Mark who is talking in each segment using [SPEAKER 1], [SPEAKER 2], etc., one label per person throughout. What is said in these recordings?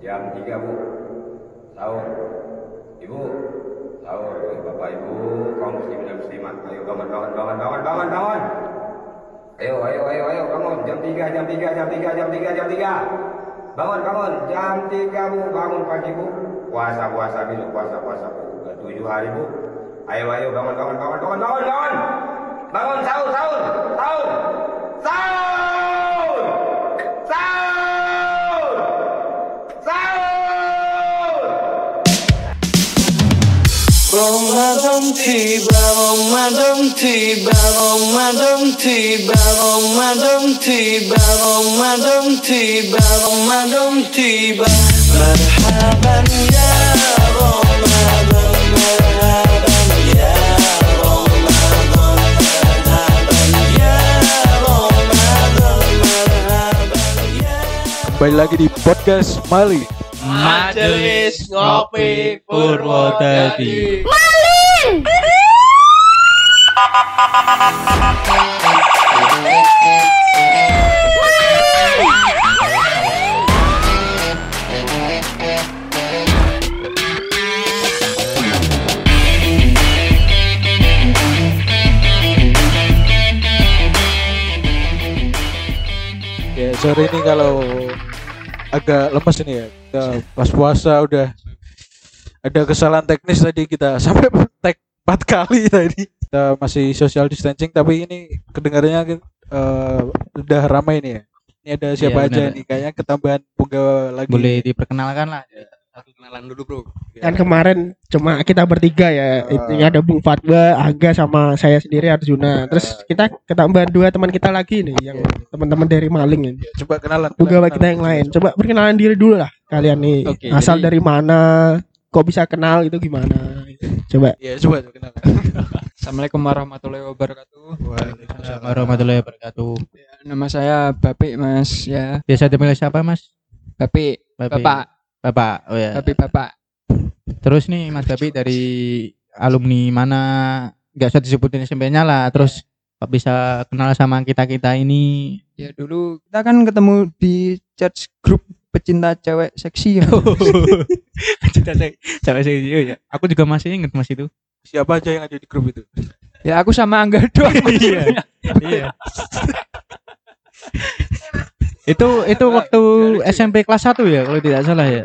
[SPEAKER 1] Jam 3 bu. Sahur. Ibu Sahur. Bapak ibu Kaum muslimin dan muslimat Ayo bangun bangun bangun bangun bangun bangun. Ayo ayo ayo ayo bangun. Jam 3 jam 3 jam 3 jam 3 jam 3 Bangun bangun. Jam 3 bu. Bangun pagi bu. Puasa puasa besok puasa puasa bu. Tujuh hari bu. Ayo ayo bangun bangun bangun bangun bangun bangun. Bangun sahur sahur Sahur. Sahur
[SPEAKER 2] Ramadan tiba, Ramadan tiba, Ramadan tiba, Ramadan tiba, Ramadan tiba, Ramadan tiba. Marhaban ya.
[SPEAKER 3] Kembali lagi di podcast Mali.
[SPEAKER 4] Majelis Ngopi Purwodadi.
[SPEAKER 3] Ya sore ini kalau agak lemes ini ya. Kita pas puasa udah ada kesalahan teknis tadi kita sampai tag empat kali tadi. Kita masih social distancing tapi ini kedengarannya eh, udah ramai nih ya. Ini ada siapa
[SPEAKER 4] Iya,
[SPEAKER 3] aja nih kayaknya ketambahan punggawa lagi.
[SPEAKER 4] Boleh diperkenalkan lah. Kenalan dulu bro.
[SPEAKER 5] kan kemarin cuma kita bertiga ya
[SPEAKER 3] Ah.
[SPEAKER 5] itu ada Bung Fatwa, Aga sama saya sendiri Arjuna terus kita ketambahan dua teman kita lagi nih yang teman-teman dari Maling ini
[SPEAKER 3] Ya, coba kenalan.
[SPEAKER 5] pegawai
[SPEAKER 3] kenalan.
[SPEAKER 5] kita yang lain coba perkenalan diri dulu lah kalian nih
[SPEAKER 4] Oke,
[SPEAKER 5] asal
[SPEAKER 4] jadi-
[SPEAKER 5] dari mana kok bisa kenal itu gimana coba
[SPEAKER 3] Ya coba coba kenalan.
[SPEAKER 6] Assalamualaikum warahmatullahi wabarakatuh.
[SPEAKER 4] Assalamualaikum warahmatullahi wabarakatuh.
[SPEAKER 6] Ya, nama saya Bapik Mas ya.
[SPEAKER 4] Biasa dipanggil siapa mas?
[SPEAKER 6] Bapik,
[SPEAKER 4] Bapi.
[SPEAKER 6] Bapak,
[SPEAKER 4] Bapak. Oh ya.
[SPEAKER 6] Bapik Bapak.
[SPEAKER 4] Terus nih Mas Bapi dari alumni mana? Gak usah disebutin SMP-nya lah. Terus kok bisa kenal sama kita kita ini?
[SPEAKER 6] Ya dulu kita kan ketemu di church group pecinta cewek seksi ya.
[SPEAKER 4] Cinta saya, cewek saya ya. Aku juga masih inget mas itu.
[SPEAKER 3] Siapa aja yang ada di grup itu?
[SPEAKER 6] ya aku sama Angga doang.
[SPEAKER 4] Iya. Iya. itu itu waktu SMP kelas 1 ya kalau tidak salah ya.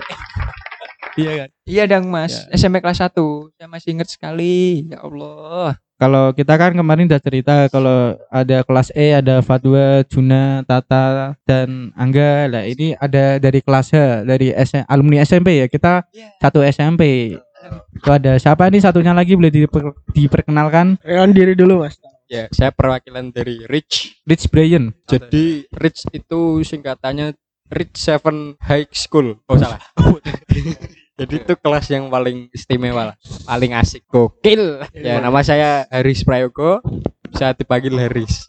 [SPEAKER 4] Iya kan.
[SPEAKER 6] Iya dong Mas,
[SPEAKER 4] Ya.
[SPEAKER 6] SMP kelas 1. Saya masih inget sekali. Ya Allah.
[SPEAKER 4] Kalau kita kan kemarin udah cerita kalau ada kelas E, ada Fatwa, Juna, Tata dan Angga. Lah ini ada dari kelas H, dari S alumni SMP ya. Kita
[SPEAKER 6] Iya.
[SPEAKER 4] satu SMP. Itu ada siapa nih satunya lagi boleh diper- diperkenalkan?
[SPEAKER 5] perkenalan diri dulu mas
[SPEAKER 7] Ya, saya perwakilan dari Rich.
[SPEAKER 4] Rich Brian.
[SPEAKER 7] Jadi Rich itu singkatannya Rich Seven High School. Oh salah. Jadi itu kelas yang paling istimewa lah, paling asik, gokil. Ya, nama saya Haris Prayogo, bisa dipanggil Haris.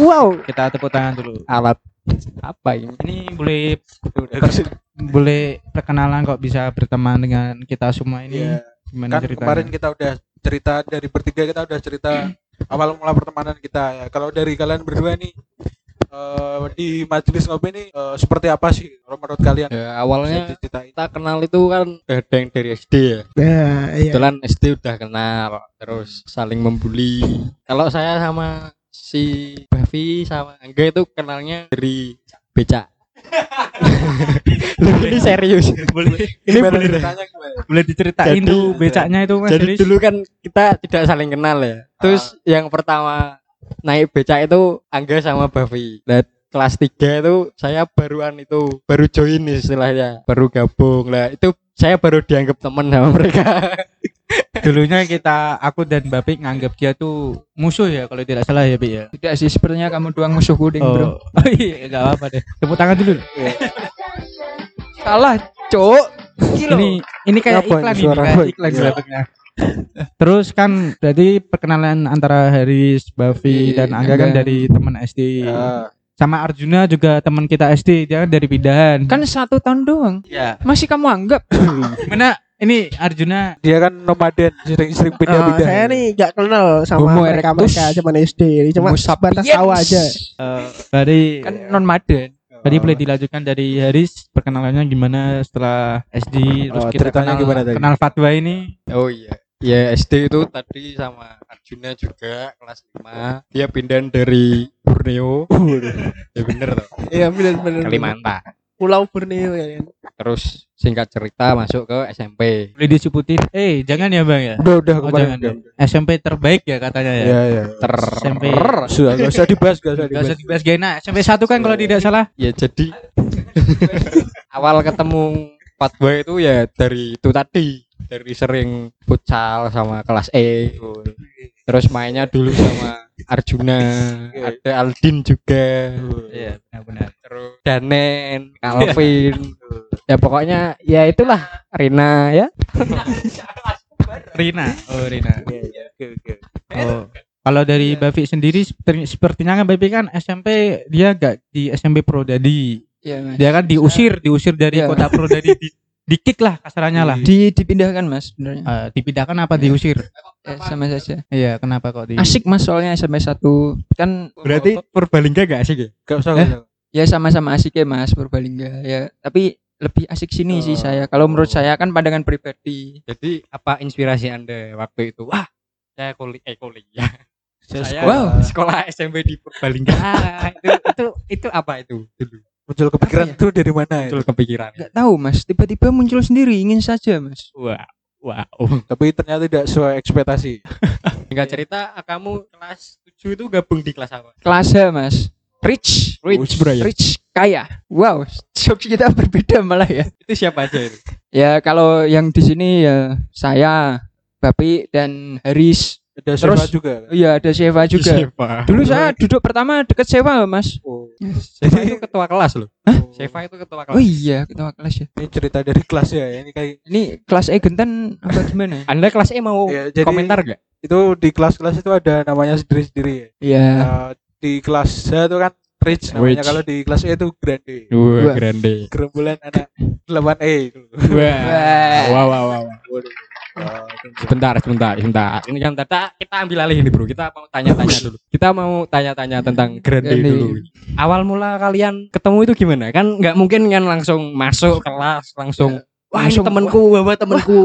[SPEAKER 5] Wow
[SPEAKER 4] Kita tepuk tangan dulu.
[SPEAKER 7] Alat apa ini?
[SPEAKER 4] Ini boleh boleh perkenalan kok bisa berteman dengan kita semua ini.
[SPEAKER 3] Iya.
[SPEAKER 4] Gimana
[SPEAKER 3] kan
[SPEAKER 4] ceritanya?
[SPEAKER 3] kemarin kita udah cerita dari bertiga kita udah cerita awal mula pertemanan kita ya. Kalau dari kalian berdua nih eh, di majelis ngopi ini eh, seperti apa sih kalau menurut kalian?
[SPEAKER 7] Ya, awalnya kita kenal itu kan yang dari SD ya.
[SPEAKER 5] nah iya
[SPEAKER 7] Kebetulan SD udah kenal, terus saling membuli. Kalau saya sama si Bavi sama Angga itu kenalnya dari beca. Ini serius.
[SPEAKER 4] boleh
[SPEAKER 7] Ini beneran.
[SPEAKER 3] ceritanya gimana?
[SPEAKER 4] boleh diceritain
[SPEAKER 7] Jadi-
[SPEAKER 4] tuh becaknya itu Mas
[SPEAKER 7] Jadi
[SPEAKER 4] Riz?
[SPEAKER 7] dulu kan kita tidak saling kenal ya. Terus yang pertama naik becak itu Angga sama Bavi. Nah, kelas 3 itu saya baruan itu baru join istilahnya, baru gabung. Lah itu saya baru dianggap teman sama mereka.
[SPEAKER 4] dulunya kita aku dan Bapik nganggap dia tuh musuh ya kalau tidak salah ya Bik ya?
[SPEAKER 6] Tidak sih sepertinya kamu doang musuh kuning, Bro.
[SPEAKER 4] oh. Iya nggak apa deh. Tepuk tangan dulu.
[SPEAKER 6] Salah, Cuk.
[SPEAKER 4] ini ini kayak
[SPEAKER 5] Apa ini?
[SPEAKER 4] iklan ini
[SPEAKER 5] suara
[SPEAKER 4] kayak iklan
[SPEAKER 5] Iya.
[SPEAKER 4] sebenarnya terus kan berarti perkenalan antara Haris, Bavi dan Angga kan dari teman SD
[SPEAKER 3] Ya,
[SPEAKER 4] sama Arjuna juga teman kita SD dia kan dari pindahan.
[SPEAKER 6] Kan satu tahun doang.
[SPEAKER 4] ya
[SPEAKER 6] Masih kamu anggap?
[SPEAKER 4] gimana ini Arjuna
[SPEAKER 3] dia kan nomaden sering-sering
[SPEAKER 5] Ah,
[SPEAKER 3] pindah-pindah.
[SPEAKER 5] saya nih gak kenal sama
[SPEAKER 6] Homo
[SPEAKER 5] mereka
[SPEAKER 6] erectus.
[SPEAKER 5] mereka zaman SD cuma
[SPEAKER 6] sapiens.
[SPEAKER 5] tahu aja
[SPEAKER 4] eh, dari
[SPEAKER 6] Kan non maden.
[SPEAKER 4] Tadi boleh dilanjutkan dari Haris perkenalannya gimana setelah SD terus
[SPEAKER 3] Oh,
[SPEAKER 4] kita
[SPEAKER 3] ceritanya
[SPEAKER 4] kenal,
[SPEAKER 3] gimana tadi?
[SPEAKER 4] kenal Fatwa ini.
[SPEAKER 7] Oh iya. Ya SD itu tadi sama Arjuna juga kelas 5. Dia pindah dari Borneo. ya bener toh.
[SPEAKER 5] Iya benar-benar.
[SPEAKER 7] Kalimantan.
[SPEAKER 5] Pulau Borneo ya kan.
[SPEAKER 7] Terus singkat cerita masuk ke SMP.
[SPEAKER 4] Boleh disebutin. Eh, jangan ya Bang ya.
[SPEAKER 3] Udah udah
[SPEAKER 4] Oh,
[SPEAKER 3] kemarin.
[SPEAKER 4] jangan. SMP terbaik ya katanya ya.
[SPEAKER 3] Iya iya.
[SPEAKER 7] Ter
[SPEAKER 4] SMP.
[SPEAKER 3] Sudah gak usah dibahas gak usah
[SPEAKER 4] Gak usah
[SPEAKER 3] dibahas.
[SPEAKER 4] dibahas Gena. SMP 1 kan kalau tidak salah.
[SPEAKER 7] ya jadi awal ketemu Fatboy itu ya dari itu tadi dari sering futsal sama kelas E terus mainnya dulu sama Arjuna ada Aldin juga
[SPEAKER 4] Iya, benar-benar.
[SPEAKER 7] terus Danen Calvin ya pokoknya ya itulah Rina ya
[SPEAKER 4] Rina. Oh, Rina.
[SPEAKER 3] Oke oke.
[SPEAKER 4] Oh. Kalau dari Bavi sendiri seperti- sepertinya kan Bavi kan SMP dia gak di SMP Prodadi.
[SPEAKER 6] Iya, Mas.
[SPEAKER 4] Dia kan diusir, diusir dari
[SPEAKER 6] Iya.
[SPEAKER 4] kota Prodadi di, di kick lah kasarannya lah.
[SPEAKER 6] Di dipindahkan Mas sebenarnya.
[SPEAKER 4] Eh, dipindahkan apa diusir?
[SPEAKER 6] Eh, sama saja.
[SPEAKER 4] Iya, kenapa kok di
[SPEAKER 6] Asik Mas soalnya SMP 1 kan
[SPEAKER 7] berarti Purbalingga gak asik ya
[SPEAKER 3] Gak usah.
[SPEAKER 6] Eh?
[SPEAKER 3] gak usah.
[SPEAKER 6] ya sama-sama asik ya Mas Purbalingga ya. Tapi lebih asik sini sih saya. Kalau menurut saya kan pandangan pribadi.
[SPEAKER 7] jadi apa inspirasi anda waktu itu wah saya kuliah eh kuliah saya
[SPEAKER 6] Wow.
[SPEAKER 7] sekolah SMP di Purbalingga Ah, itu itu itu apa itu dulu
[SPEAKER 3] Muncul kepikiran
[SPEAKER 6] ya?
[SPEAKER 3] tuh dari mana ya?
[SPEAKER 7] muncul kepikiran
[SPEAKER 6] Gak tahu Mas, tiba-tiba muncul sendiri ingin saja Mas.
[SPEAKER 7] wah wow
[SPEAKER 3] Tapi ternyata tidak sesuai ekspektasi.
[SPEAKER 7] Enggak cerita kamu kelas 7 itu gabung di kelas apa
[SPEAKER 6] Kelas H Mas. Rich,
[SPEAKER 7] Rich, bro, ya?
[SPEAKER 6] rich kaya. Wow, jokes kita berbeda malah ya.
[SPEAKER 7] itu siapa aja itu
[SPEAKER 6] Ya kalau yang di sini ya saya, Bapi dan Haris.
[SPEAKER 3] Ada
[SPEAKER 6] Terus-
[SPEAKER 3] Terus juga. kan?
[SPEAKER 6] Iya ada Seva juga.
[SPEAKER 7] Siapa?
[SPEAKER 6] Dulu saya duduk pertama deket Seva Mas.
[SPEAKER 3] Oh.
[SPEAKER 7] Seva itu ketua kelas loh Seva itu ketua kelas
[SPEAKER 6] Oh iya ketua kelas ya.
[SPEAKER 3] Ini cerita dari kelas ya. Ini kayak
[SPEAKER 6] Ini kelas E gentan apa gimana?
[SPEAKER 7] anda kelas E mau
[SPEAKER 3] Ya, jadi-
[SPEAKER 7] komentar gak
[SPEAKER 3] itu di kelas-kelas itu ada namanya sendiri-sendiri ya.
[SPEAKER 6] Iya.
[SPEAKER 3] Nah, di kelas H itu kan rich namanya
[SPEAKER 7] Rich.
[SPEAKER 3] kalau di kelas E itu grande.
[SPEAKER 7] wah grande
[SPEAKER 3] Gerombolan anak 8E itu.
[SPEAKER 7] wah wah wah wah. Sebentar sebentar sebentar. Ini kan kita kita ambil alih ini bro. Kita mau tanya-tanya dulu. Kita mau tanya-tanya tentang grande
[SPEAKER 6] Grande.
[SPEAKER 7] dulu. Awal mula kalian ketemu itu gimana? Kan nggak mungkin kan langsung masuk kelas langsung wah ini temanku bawa temanku.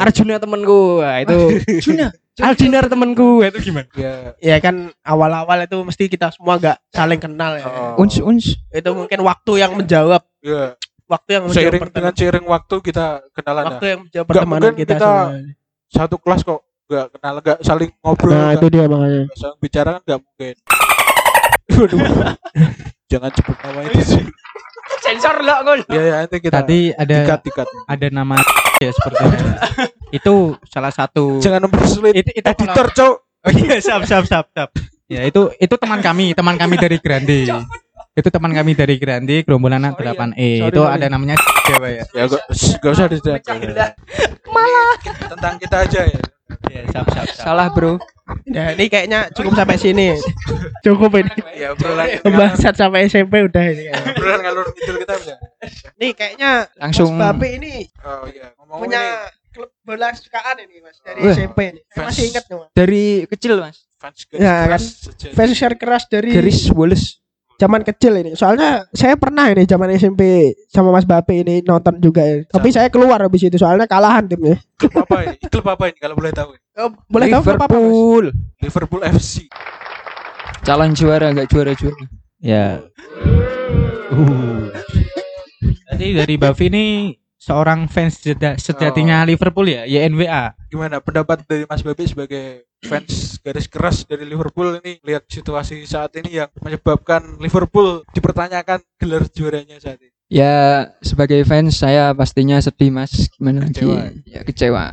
[SPEAKER 7] Arjuna temanku. Wah itu
[SPEAKER 6] Juna.
[SPEAKER 7] Aldinar temanku. Itu gimana?
[SPEAKER 3] Ya
[SPEAKER 5] Ya kan awal-awal itu mesti kita semua gak saling kenal ya.
[SPEAKER 3] Oh.
[SPEAKER 6] Uns uns.
[SPEAKER 5] Itu mungkin waktu yang menjawab,
[SPEAKER 3] ya
[SPEAKER 5] waktu yang
[SPEAKER 3] seiring dengan
[SPEAKER 5] pertemanan.
[SPEAKER 3] seiring waktu kita kenalan ya.
[SPEAKER 5] Waktu yang menjawab
[SPEAKER 3] Nggak
[SPEAKER 5] pertemanan
[SPEAKER 3] mungkin
[SPEAKER 5] kita.
[SPEAKER 3] kita satu kelas kok nggak kenal nggak saling ngobrol
[SPEAKER 5] Nah itu dia makanya.
[SPEAKER 3] saling bicara kan nggak mungkin Waduh. jangan sebut nama itu sih
[SPEAKER 7] sensor lah gol
[SPEAKER 3] ya ya nanti kita
[SPEAKER 4] Tadi ada
[SPEAKER 3] tikat tikat
[SPEAKER 4] ada nama ya sepertinya. itu salah satu
[SPEAKER 3] jangan mempersulit
[SPEAKER 4] itu, itu
[SPEAKER 3] editor cok
[SPEAKER 4] Oh iya, siap, siap, siap, siap. Ya itu itu teman kami, teman kami dari Grande. Itu teman kami dari Grande, gerombolan anak 8E.
[SPEAKER 5] Sorry,
[SPEAKER 4] itu
[SPEAKER 5] sorry.
[SPEAKER 4] ada namanya Jawa ya.
[SPEAKER 3] ya gak, gak usah dijawab malah tentang kita aja ya
[SPEAKER 4] Ya, siap, siap, siap.
[SPEAKER 6] Salah bro.
[SPEAKER 5] Nah ini kayaknya cukup sampai sini. Cukup ini.
[SPEAKER 3] ya
[SPEAKER 5] Pembahasan sampai SMP udah ini. kayaknya.
[SPEAKER 3] obrolan ngalur ngidul kita bisa
[SPEAKER 5] Nih kayaknya
[SPEAKER 6] Langsung.
[SPEAKER 5] Mas Bape ini
[SPEAKER 3] oh iya ngomong
[SPEAKER 5] punya
[SPEAKER 3] ini
[SPEAKER 5] klub bola kesukaan ini Mas dari
[SPEAKER 6] Wah.
[SPEAKER 5] SMP ini.
[SPEAKER 3] Fans.
[SPEAKER 5] masih ingat nih Mas.
[SPEAKER 6] Dari kecil mas.
[SPEAKER 3] fans
[SPEAKER 5] Ya, kan.
[SPEAKER 3] sejati.
[SPEAKER 5] Fans share keras dari
[SPEAKER 6] Garis Wallace.
[SPEAKER 5] Zaman kecil ini. Soalnya saya pernah ini zaman SMP sama Mas Bape ini nonton juga. ya. Tapi saya keluar habis itu soalnya kalahan timnya.
[SPEAKER 3] klub apa ini klub apa ini kalau boleh tahu
[SPEAKER 5] Oh, boleh tahu apa Mas?
[SPEAKER 6] Liverpool.
[SPEAKER 3] Liverpool FC
[SPEAKER 6] Calon juara nggak juara juara.
[SPEAKER 4] Ya. Uh. Tadi dari Bavi ini seorang fans sejati- sejatinya Liverpool ya, YNWA.
[SPEAKER 3] Gimana pendapat dari Mas Babi sebagai fans garis keras dari Liverpool ini lihat situasi saat ini yang menyebabkan Liverpool dipertanyakan gelar juaranya saat ini
[SPEAKER 6] Ya sebagai fans saya pastinya sedih mas. Gimana
[SPEAKER 3] Kecewa.
[SPEAKER 6] lagi? Ya kecewa.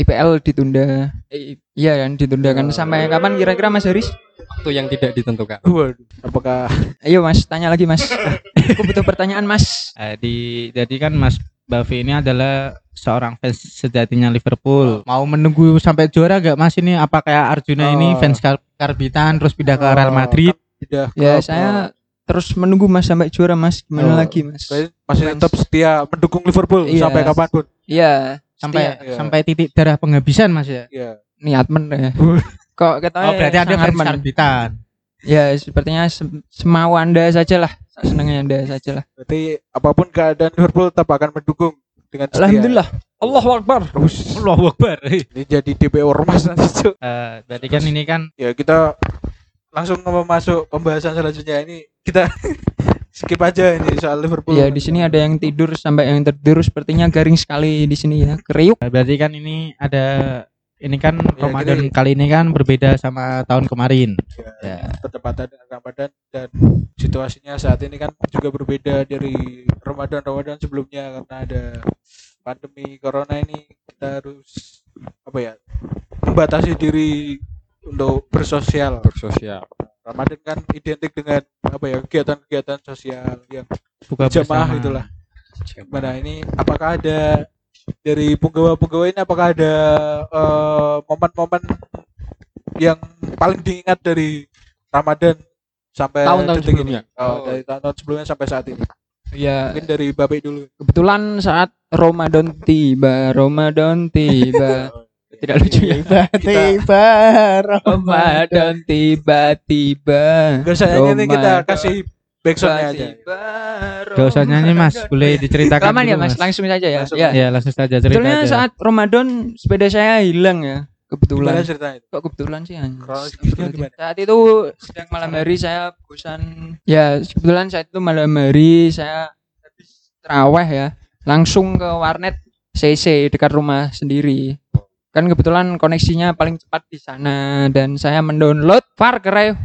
[SPEAKER 6] IPL ditunda. Eh, iya kan ditunda kan sampai kapan kira-kira Mas Haris?
[SPEAKER 7] waktu yang tidak ditentukan
[SPEAKER 3] waduh apakah
[SPEAKER 6] Ayo Mas, tanya lagi Mas. Aku butuh pertanyaan Mas.
[SPEAKER 4] Eh, di jadi kan Mas Bavi ini adalah seorang fans sejatinya Liverpool. Mau menunggu sampai juara gak Mas ini? Apa kayak Arjuna ini
[SPEAKER 3] Oh.
[SPEAKER 4] fans Kar- Karbitan terus pindah ke Real Madrid?
[SPEAKER 3] tidak
[SPEAKER 6] Ya saya terus menunggu Mas sampai juara Mas. Gimana
[SPEAKER 3] Oh.
[SPEAKER 6] lagi Mas?
[SPEAKER 3] Masih
[SPEAKER 6] Fans.
[SPEAKER 3] tetap setia mendukung Liverpool
[SPEAKER 6] Iya.
[SPEAKER 3] sampai kapan pun
[SPEAKER 6] Iya.
[SPEAKER 4] Sampai
[SPEAKER 3] Iya.
[SPEAKER 4] sampai titik darah penghabisan Mas ya.
[SPEAKER 3] ya
[SPEAKER 6] niat men ya. Kok kata
[SPEAKER 4] Oh berarti ada fans. Karbitan.
[SPEAKER 6] Ya sepertinya se- semau anda saja lah senangnya anda saja lah
[SPEAKER 3] Berarti apa pun keadaan Liverpool tetap akan mendukung dengan setia.
[SPEAKER 6] alhamdulillah Allahu Akbar
[SPEAKER 4] Allahu Akbar. Eh,
[SPEAKER 3] Ini jadi DPO Ormas nanti Cuk.
[SPEAKER 4] berarti kan ini kan
[SPEAKER 3] Ya kita langsung masuk pembahasan selanjutnya ini kita skip aja ini soal Liverpool.
[SPEAKER 6] ya di sini ada yang tidur sampai yang tertidur sepertinya garing sekali di sini ya kriuk
[SPEAKER 4] berarti kan ini ada ini kan
[SPEAKER 3] Ya,
[SPEAKER 4] Ramadan
[SPEAKER 3] gini.
[SPEAKER 4] kali ini kan berbeda sama tahun kemarin.
[SPEAKER 3] ya,
[SPEAKER 4] Ya.
[SPEAKER 3] dengan Ramadan dan situasinya saat ini kan juga berbeda dari Ramadan Ramadan sebelumnya karena ada pandemi corona ini kita harus apa ya membatasi diri untuk bersosial.
[SPEAKER 7] bersosial
[SPEAKER 3] Ramadan kan identik dengan apa ya kegiatan-kegiatan sosial yang
[SPEAKER 4] Buka
[SPEAKER 3] jamaah
[SPEAKER 4] bersama.
[SPEAKER 3] itulah. Mana ini apakah ada dari penggawa-penggawa ini apakah ada eh, momen-momen yang paling diingat dari Ramadan sampai
[SPEAKER 7] Tahun-tahun
[SPEAKER 3] detik ini?
[SPEAKER 7] sebelumnya.
[SPEAKER 3] Oh,
[SPEAKER 6] Oh.
[SPEAKER 3] dari tahun-tahun sebelumnya sampai saat ini.
[SPEAKER 6] ya
[SPEAKER 3] Mungkin dari Bapak dulu.
[SPEAKER 6] kebetulan saat Ramadan tiba Ramadan tiba tidak lucu ya
[SPEAKER 5] Tiba-tiba
[SPEAKER 6] Ramadan tiba-tiba
[SPEAKER 3] sayangnya ini kita kasih backsoundnya aja.
[SPEAKER 4] Gak usah nyanyi mas, boleh diceritakan
[SPEAKER 6] Lama ya mas, langsung saja ya.
[SPEAKER 3] Langsung.
[SPEAKER 6] ya.
[SPEAKER 4] Ya langsung saja cerita
[SPEAKER 6] Sebetulnya
[SPEAKER 4] aja.
[SPEAKER 6] saat Ramadan sepeda saya hilang ya.
[SPEAKER 3] Gimana
[SPEAKER 6] Kebetulan.
[SPEAKER 3] ceritanya?
[SPEAKER 6] Kok kebetulan sih?
[SPEAKER 3] Kronologisnya gimana?
[SPEAKER 6] Saat itu sedang malam hari saya bosan. Ya kebetulan saat itu malam hari saya habis terawih ya. Langsung ke warnet CC dekat rumah sendiri. Kan kebetulan koneksinya paling cepat di sana dan saya mendownload Far Cry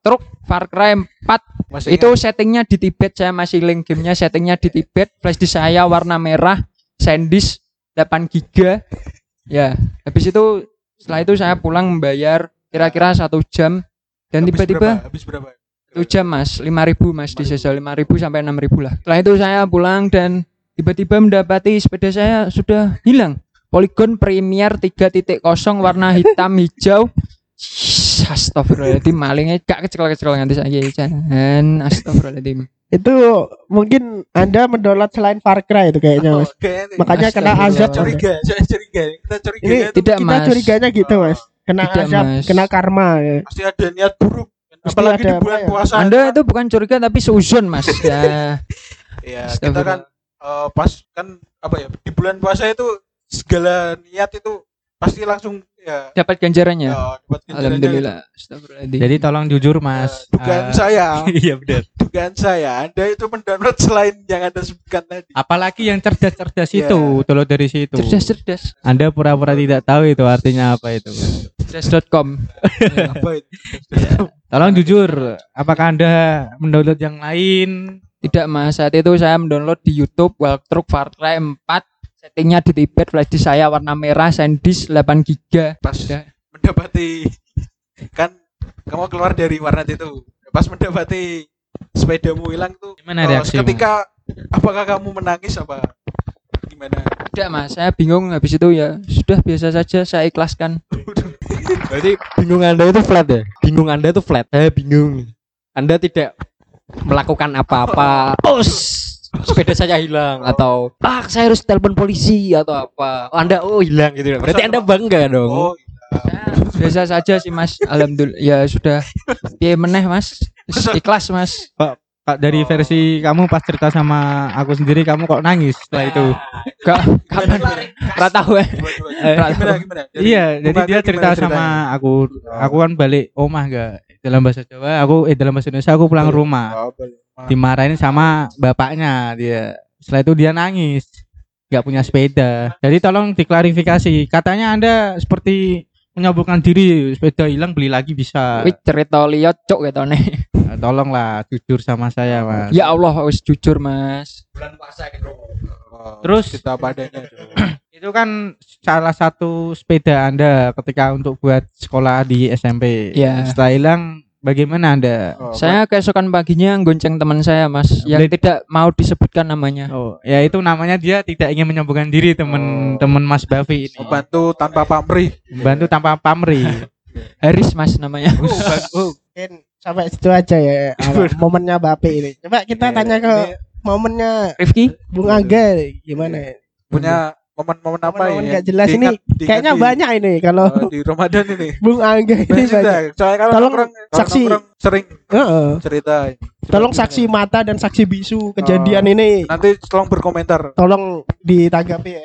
[SPEAKER 6] Walkthrough Far Cry 4
[SPEAKER 3] Masih
[SPEAKER 6] itu settingnya di Tibet saya masih link gamenya settingnya di Tibet. Flash disk saya warna merah SanDisk 8 giga. Ya habis itu setelah itu saya pulang membayar kira-kira satu jam. Dan tiba-tiba
[SPEAKER 3] habis berapa?
[SPEAKER 6] satu jam mas. 5000 mas di sesal 5000 sampai 6000 lah. Setelah itu saya pulang dan tiba-tiba mendapati sepeda saya sudah hilang. Polygon Premier 3.0 warna hitam hijau Astagfirullahaladzim malingnya gak kecil-kecil nganti saya jangan Astagfirullahaladzim
[SPEAKER 5] itu mungkin Anda mendownload selain Far Cry itu kayaknya Mas.
[SPEAKER 3] Oh, kayaknya
[SPEAKER 5] Makanya kena azab
[SPEAKER 3] curiga, saya curiga. Kita curiga
[SPEAKER 5] Ini
[SPEAKER 3] itu
[SPEAKER 6] tidak
[SPEAKER 5] kita
[SPEAKER 6] mas
[SPEAKER 5] curiganya gitu Mas. Kena
[SPEAKER 6] Tidak,
[SPEAKER 5] azab,
[SPEAKER 6] Mas.
[SPEAKER 5] kena karma ya.
[SPEAKER 3] pasti ada niat buruk.
[SPEAKER 5] Pasti
[SPEAKER 3] Apalagi
[SPEAKER 5] ada
[SPEAKER 3] di bulan
[SPEAKER 5] apa ya?
[SPEAKER 3] puasa.
[SPEAKER 6] Anda itu bukan curiga tapi seuzon mas ya
[SPEAKER 3] ya kita kan eh, pas kan apa ya di bulan puasa itu segala niat itu pasti langsung ya,
[SPEAKER 6] dapat ganjarannya
[SPEAKER 3] ya dapat ganjarannya
[SPEAKER 6] Alhamdulillah Astagfirullahaladzim
[SPEAKER 4] Jadi tolong jujur mas.
[SPEAKER 3] Eh, dugaan
[SPEAKER 4] Eh,
[SPEAKER 3] saya,
[SPEAKER 4] Iya benar.
[SPEAKER 3] dugaan saya, Anda itu mendownload selain yang Anda sebutkan tadi.
[SPEAKER 4] Apalagi yang cerdas-cerdas
[SPEAKER 3] Iya.
[SPEAKER 4] itu, tolong dari situ.
[SPEAKER 6] cerdas-cerdas
[SPEAKER 4] Anda pura-pura tidak tahu itu artinya apa itu.
[SPEAKER 6] cerdas.com
[SPEAKER 3] Apa itu?
[SPEAKER 4] Tolong jujur, apakah Anda mendownload yang lain?
[SPEAKER 6] Tidak mas, saat itu saya mendownload di YouTube Walkthrough Far Cry 4 Settingnya di Tibet, flash disk saya warna merah, SanDisk 8 giga
[SPEAKER 3] Pas
[SPEAKER 6] Ya.
[SPEAKER 3] mendapati kan kamu keluar dari warnet itu. Pas mendapati sepedamu hilang tuh
[SPEAKER 4] Gimana
[SPEAKER 3] eh,
[SPEAKER 4] reaksimu?
[SPEAKER 3] ketika apakah kamu menangis apa gimana?
[SPEAKER 6] Tidak mas, saya bingung habis itu ya Sudah biasa saja, saya ikhlaskan
[SPEAKER 7] Berarti bingung Anda itu flat ya? Bingung Anda itu flat. Saya bingung. Anda tidak melakukan apa-apa. Oh, sepeda saya hilang atau ah saya harus telepon polisi atau apa. Oh, anda oh hilang gitu. Berarti Anda bangga dong.
[SPEAKER 3] Oh,
[SPEAKER 6] Biasa saja sih mas, Alhamdulillah Ya sudah, ya meneh mas Ikhlas mas
[SPEAKER 4] Kak, dari
[SPEAKER 3] Oh.
[SPEAKER 4] versi kamu pas cerita sama aku sendiri kamu kok nangis setelah itu?
[SPEAKER 6] Gak, kapan Rata gue
[SPEAKER 3] gimana? Dari
[SPEAKER 4] iya, jadi dia
[SPEAKER 3] gimana
[SPEAKER 4] cerita
[SPEAKER 3] ceritanya?
[SPEAKER 4] sama aku. Aku kan balik rumah gak dalam bahasa Jawa. Aku eh dalam bahasa Indonesia aku pulang rumah.
[SPEAKER 3] Oh.
[SPEAKER 4] Dimarahin sama bapaknya dia. Setelah itu dia nangis. Gak punya sepeda. Jadi tolong diklarifikasi. Katanya Anda seperti menyabukkan diri sepeda hilang beli lagi bisa.
[SPEAKER 6] Wih cerita liat cok gitu nih
[SPEAKER 4] Nah, tolonglah jujur sama saya mas.
[SPEAKER 6] Ya Allah harus jujur mas
[SPEAKER 3] Oh,
[SPEAKER 4] Terus?
[SPEAKER 3] kita padanya.
[SPEAKER 4] Itu kan salah satu sepeda Anda ketika untuk buat sekolah di SMP.
[SPEAKER 6] Iya.
[SPEAKER 4] Setelah hilang bagaimana Anda?
[SPEAKER 3] Oh,
[SPEAKER 6] Saya keesokan paginya gonceng teman saya mas Yang tidak mau disebutkan namanya
[SPEAKER 4] Oh, ya itu namanya dia tidak ingin menyembuhkan diri teman-teman Mas Bavi ini.
[SPEAKER 3] membantu tanpa pamrih.
[SPEAKER 4] Membantu tanpa pamrih.
[SPEAKER 6] Haris mas namanya
[SPEAKER 5] Oh, mungkin sampai situ aja ya momennya Bape ini. Coba kita
[SPEAKER 3] Ya,
[SPEAKER 5] tanya ke momennya
[SPEAKER 6] Rifki
[SPEAKER 5] Bung Angga gimana ya?
[SPEAKER 3] punya momen-momen apa
[SPEAKER 5] Momen-momen
[SPEAKER 3] ya?
[SPEAKER 5] nggak jelas ini
[SPEAKER 3] Diingat-
[SPEAKER 5] Kayaknya
[SPEAKER 3] di-
[SPEAKER 5] banyak ini kalau
[SPEAKER 3] oh, di Ramadan ini.
[SPEAKER 5] Bung Angga ini
[SPEAKER 3] Banyak. Soalnya kalau
[SPEAKER 5] Tolong
[SPEAKER 3] kalau
[SPEAKER 5] saksi.
[SPEAKER 3] sering
[SPEAKER 5] Heeh.
[SPEAKER 3] cerita.
[SPEAKER 5] Tolong saksi mata dan saksi bisu kejadian
[SPEAKER 3] Oh.
[SPEAKER 5] ini
[SPEAKER 3] Nanti tolong berkomentar.
[SPEAKER 5] tolong ditanggapi ya.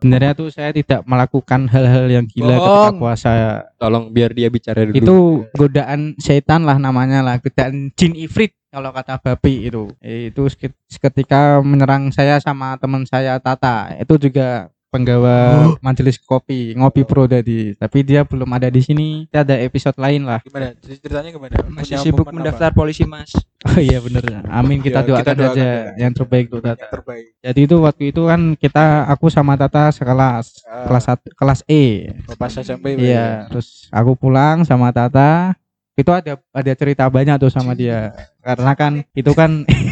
[SPEAKER 4] Sebenarnya tuh saya tidak melakukan hal-hal yang gila ketika
[SPEAKER 7] Bohong.
[SPEAKER 4] puasa.
[SPEAKER 7] Tolong biar dia bicara dulu.
[SPEAKER 4] Itu godaan setan lah namanya lah, godaan jin ifrit kalau kata babi itu. Eh, Itu seketika menyerang saya sama teman saya Tata. Itu juga penggawa majelis kopi, ngopi pro tadi. Tapi dia belum ada di sini. Kita ada episode lain lah.
[SPEAKER 3] Gimana? Cer- Ceritanya gimana?
[SPEAKER 6] Masih
[SPEAKER 3] Punya
[SPEAKER 6] sibuk mendaftar polisi mas.
[SPEAKER 4] Oh iya bener. Amin kita
[SPEAKER 3] Ya, kita
[SPEAKER 4] doakan
[SPEAKER 3] doakan
[SPEAKER 4] saja
[SPEAKER 3] ya.
[SPEAKER 4] yang terbaik untuk
[SPEAKER 3] apa?
[SPEAKER 4] Tata.
[SPEAKER 3] Yang terbaik.
[SPEAKER 4] Jadi itu waktu itu kan kita aku sama Tata sekelas,
[SPEAKER 3] Ah.
[SPEAKER 4] kelas satu, kelas E.
[SPEAKER 3] Pas SMP.
[SPEAKER 4] Iya, terus aku pulang sama Tata. Itu ada ada cerita banyak tuh sama dia. Karena kan itu kan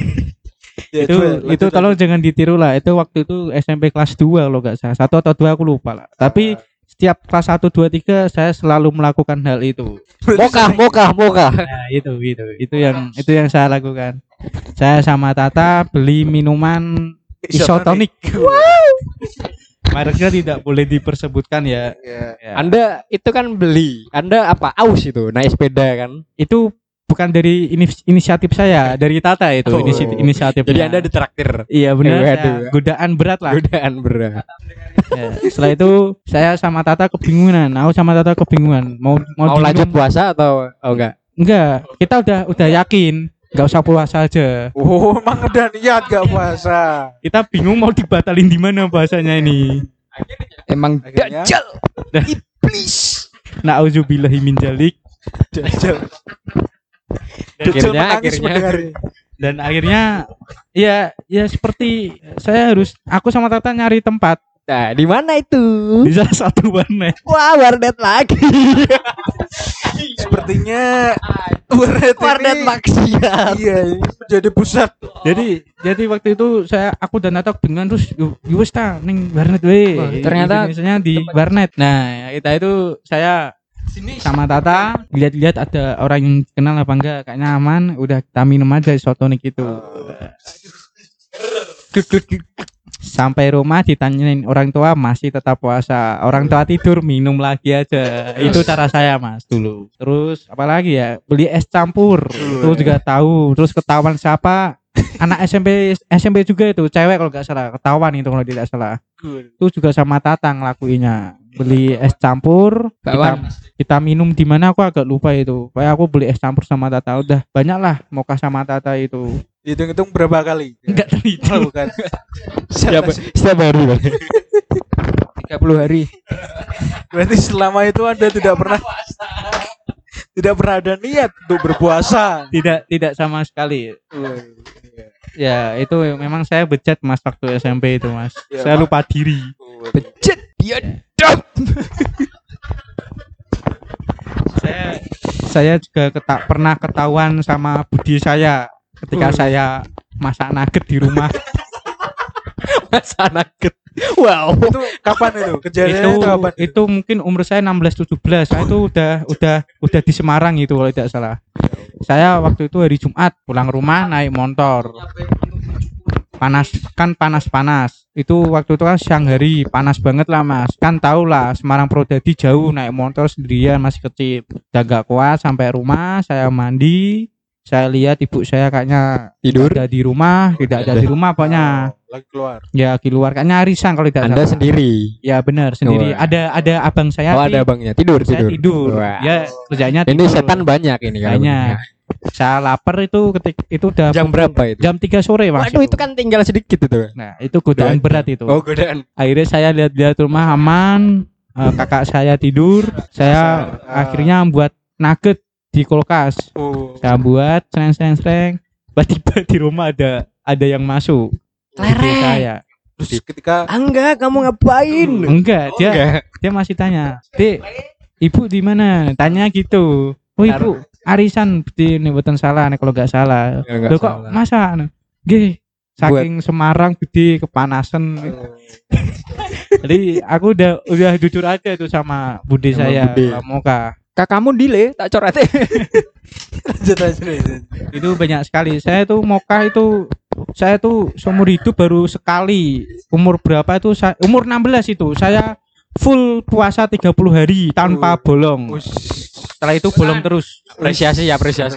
[SPEAKER 3] Ya,
[SPEAKER 4] itu
[SPEAKER 3] coba,
[SPEAKER 4] itu
[SPEAKER 3] lanjut,
[SPEAKER 4] tolong
[SPEAKER 3] lanjut.
[SPEAKER 4] jangan ditiru lah. Itu waktu itu SMP kelas 2 kalau nggak salah. Satu atau dua aku lupa lah. Tapi setiap kelas 1 2 3 saya selalu melakukan hal itu.
[SPEAKER 7] Mokah, mokah, mokah.
[SPEAKER 4] Nah, itu itu. Itu yang itu yang saya lakukan. Saya sama Tata beli minuman isotonik. Mereknya tidak boleh dipersebutkan ya.
[SPEAKER 3] Iya.
[SPEAKER 4] Ya.
[SPEAKER 7] Anda itu kan beli. Anda apa? Aus itu, naik sepeda kan.
[SPEAKER 4] itu bukan dari ini- inisiatif saya, dari Tata itu
[SPEAKER 7] Oh.
[SPEAKER 4] inisi- inisiatif.
[SPEAKER 7] Jadi Anda ditraktir.
[SPEAKER 4] Iya benar.
[SPEAKER 7] Eh,
[SPEAKER 4] ya. Godaan berat lah.
[SPEAKER 7] Godaan berat.
[SPEAKER 4] Ya, Setelah itu saya sama Tata kebingungan. Aku sama Tata kebingungan. Mau mau,
[SPEAKER 7] Mau lanjut puasa atau oh enggak?
[SPEAKER 4] Enggak. Kita udah udah yakin. Enggak usah puasa aja.
[SPEAKER 3] Oh, emang udah niat gak puasa.
[SPEAKER 4] Kita bingung mau dibatalin di mana bahasanya ini.
[SPEAKER 6] Emang
[SPEAKER 3] Akhirnya
[SPEAKER 6] dajjal.
[SPEAKER 4] Dah.
[SPEAKER 6] Iblis.
[SPEAKER 4] Nauzubillahi min.
[SPEAKER 3] Dajjal
[SPEAKER 7] Akhirnya- akhirnya-.
[SPEAKER 4] Dan akhirnya ya ya seperti saya harus aku sama Tata nyari tempat
[SPEAKER 7] Nah, di mana itu?
[SPEAKER 4] di salah satu warnet.
[SPEAKER 7] Wah, warnet lagi.
[SPEAKER 3] Sepertinya warnet
[SPEAKER 7] warnet
[SPEAKER 3] ini
[SPEAKER 7] maksiat.
[SPEAKER 3] Iya, jadi pusat.
[SPEAKER 4] jadi jadi waktu itu saya aku dan Natak dengan terus "Yo, yo wis ta ning warnet we.
[SPEAKER 6] Ternyata
[SPEAKER 4] Indonesianya di warnet. Nah, kita itu saya sama Tata. Lihat-lihat ada orang yang kenal apa enggak? Kayaknya aman. Udah kita minum aja isotonik itu. Sampai rumah ditanyain orang tua masih tetap puasa. Orang tua tidur minum lagi aja. Itu cara saya mas dulu. Terus apalagi ya? Beli es campur. Itu juga tahu. Terus ketahuan siapa? Anak SMP SMP juga itu. Cewek kalau nggak salah. Ketahuan itu kalau tidak salah. Itu juga sama Tatang ngelakuinnya beli es campur kita, kita minum di mana aku agak lupa itu kayak aku beli es campur sama Tata udah banyak lah moka sama Tata itu
[SPEAKER 3] Hitung-hitung berapa kali?
[SPEAKER 4] enggak terhitung
[SPEAKER 3] Tahu kan?
[SPEAKER 7] Setiap setiap hari. Bang.
[SPEAKER 6] 30 hari.
[SPEAKER 3] Berarti selama itu Anda tidak pernah tidak pernah ada niat untuk berpuasa.
[SPEAKER 4] tidak tidak sama sekali ya itu memang saya bejat mas waktu SMP itu mas
[SPEAKER 3] Ya,
[SPEAKER 4] saya lupa diri
[SPEAKER 6] Bejat
[SPEAKER 4] saya saya juga keta- pernah ketahuan sama budi saya ketika saya masak nugget di rumah
[SPEAKER 7] Masa nugget. Wow.
[SPEAKER 3] Itu kapan itu? Kejadiannya
[SPEAKER 4] itu
[SPEAKER 3] itu kapan?
[SPEAKER 4] itu mungkin umur saya 16 17 saya itu udah udah udah di Semarang itu kalau tidak salah saya waktu itu hari Jumat pulang rumah naik motor panas kan panas-panas itu waktu itu kan siang hari panas banget lah mas kan tau lah Semarang Prodadi jauh naik motor sendirian masih kecil udah gak kuat sampai rumah saya mandi saya lihat ibu saya kayaknya
[SPEAKER 7] Tidur.
[SPEAKER 4] tidak ada di rumah tidak ada di rumah pokoknya
[SPEAKER 3] Oh, lagi keluar.
[SPEAKER 4] ya keluar kayaknya arisan kalau tidak
[SPEAKER 7] Anda
[SPEAKER 4] salah.
[SPEAKER 7] sendiri.
[SPEAKER 4] Ya benar sendiri.
[SPEAKER 7] Wah.
[SPEAKER 4] Ada ada abang saya.
[SPEAKER 7] Oh, ada abangnya. Tidur,
[SPEAKER 4] saya
[SPEAKER 7] tidur.
[SPEAKER 4] tidur.
[SPEAKER 7] Wah.
[SPEAKER 4] Ya kerjanya
[SPEAKER 7] Ini
[SPEAKER 4] tidur.
[SPEAKER 7] setan banyak ini
[SPEAKER 4] Banyak. Saya lapar itu ketik itu udah
[SPEAKER 7] Jam berapa itu?
[SPEAKER 4] jam 3 sore mas.
[SPEAKER 7] Waduh, itu kan tinggal sedikit itu.
[SPEAKER 4] Nah itu godaan berat itu.
[SPEAKER 7] Oh, godaan.
[SPEAKER 4] Akhirnya saya lihat-lihat rumah aman. eh, kakak saya tidur. Saya
[SPEAKER 3] Ah.
[SPEAKER 4] akhirnya buat nugget di kulkas.
[SPEAKER 3] Oh.
[SPEAKER 4] Saya buat sereng sereng sereng. Tiba-tiba di rumah ada ada yang masuk. Ibu saya.
[SPEAKER 3] Terus ketika
[SPEAKER 7] Enggak, kamu ngapain?
[SPEAKER 4] Enggak, dia
[SPEAKER 7] Enggak.
[SPEAKER 4] dia masih tanya dek ibu di mana tanya gitu oh ibu arisan di nih boten salah nih kalau nggak salah.
[SPEAKER 7] Ya,
[SPEAKER 4] Loh, kok
[SPEAKER 7] salah.
[SPEAKER 4] masa Gih, saking Semarang gede kepanasan jadi aku udah udah jujur aja tuh sama bude
[SPEAKER 7] Sama
[SPEAKER 4] saya. Pak Moka.
[SPEAKER 6] Kakakmu dile tak coret.
[SPEAKER 3] lanjut lanjut, lanjut.
[SPEAKER 4] itu banyak sekali. Saya tuh Moka itu saya tuh seumur hidup baru sekali. Umur berapa itu? Sa- umur 16 itu. Saya full puasa 30 hari tanpa bolong setelah itu bolong terus
[SPEAKER 7] Apresiasi ya, apresiasi.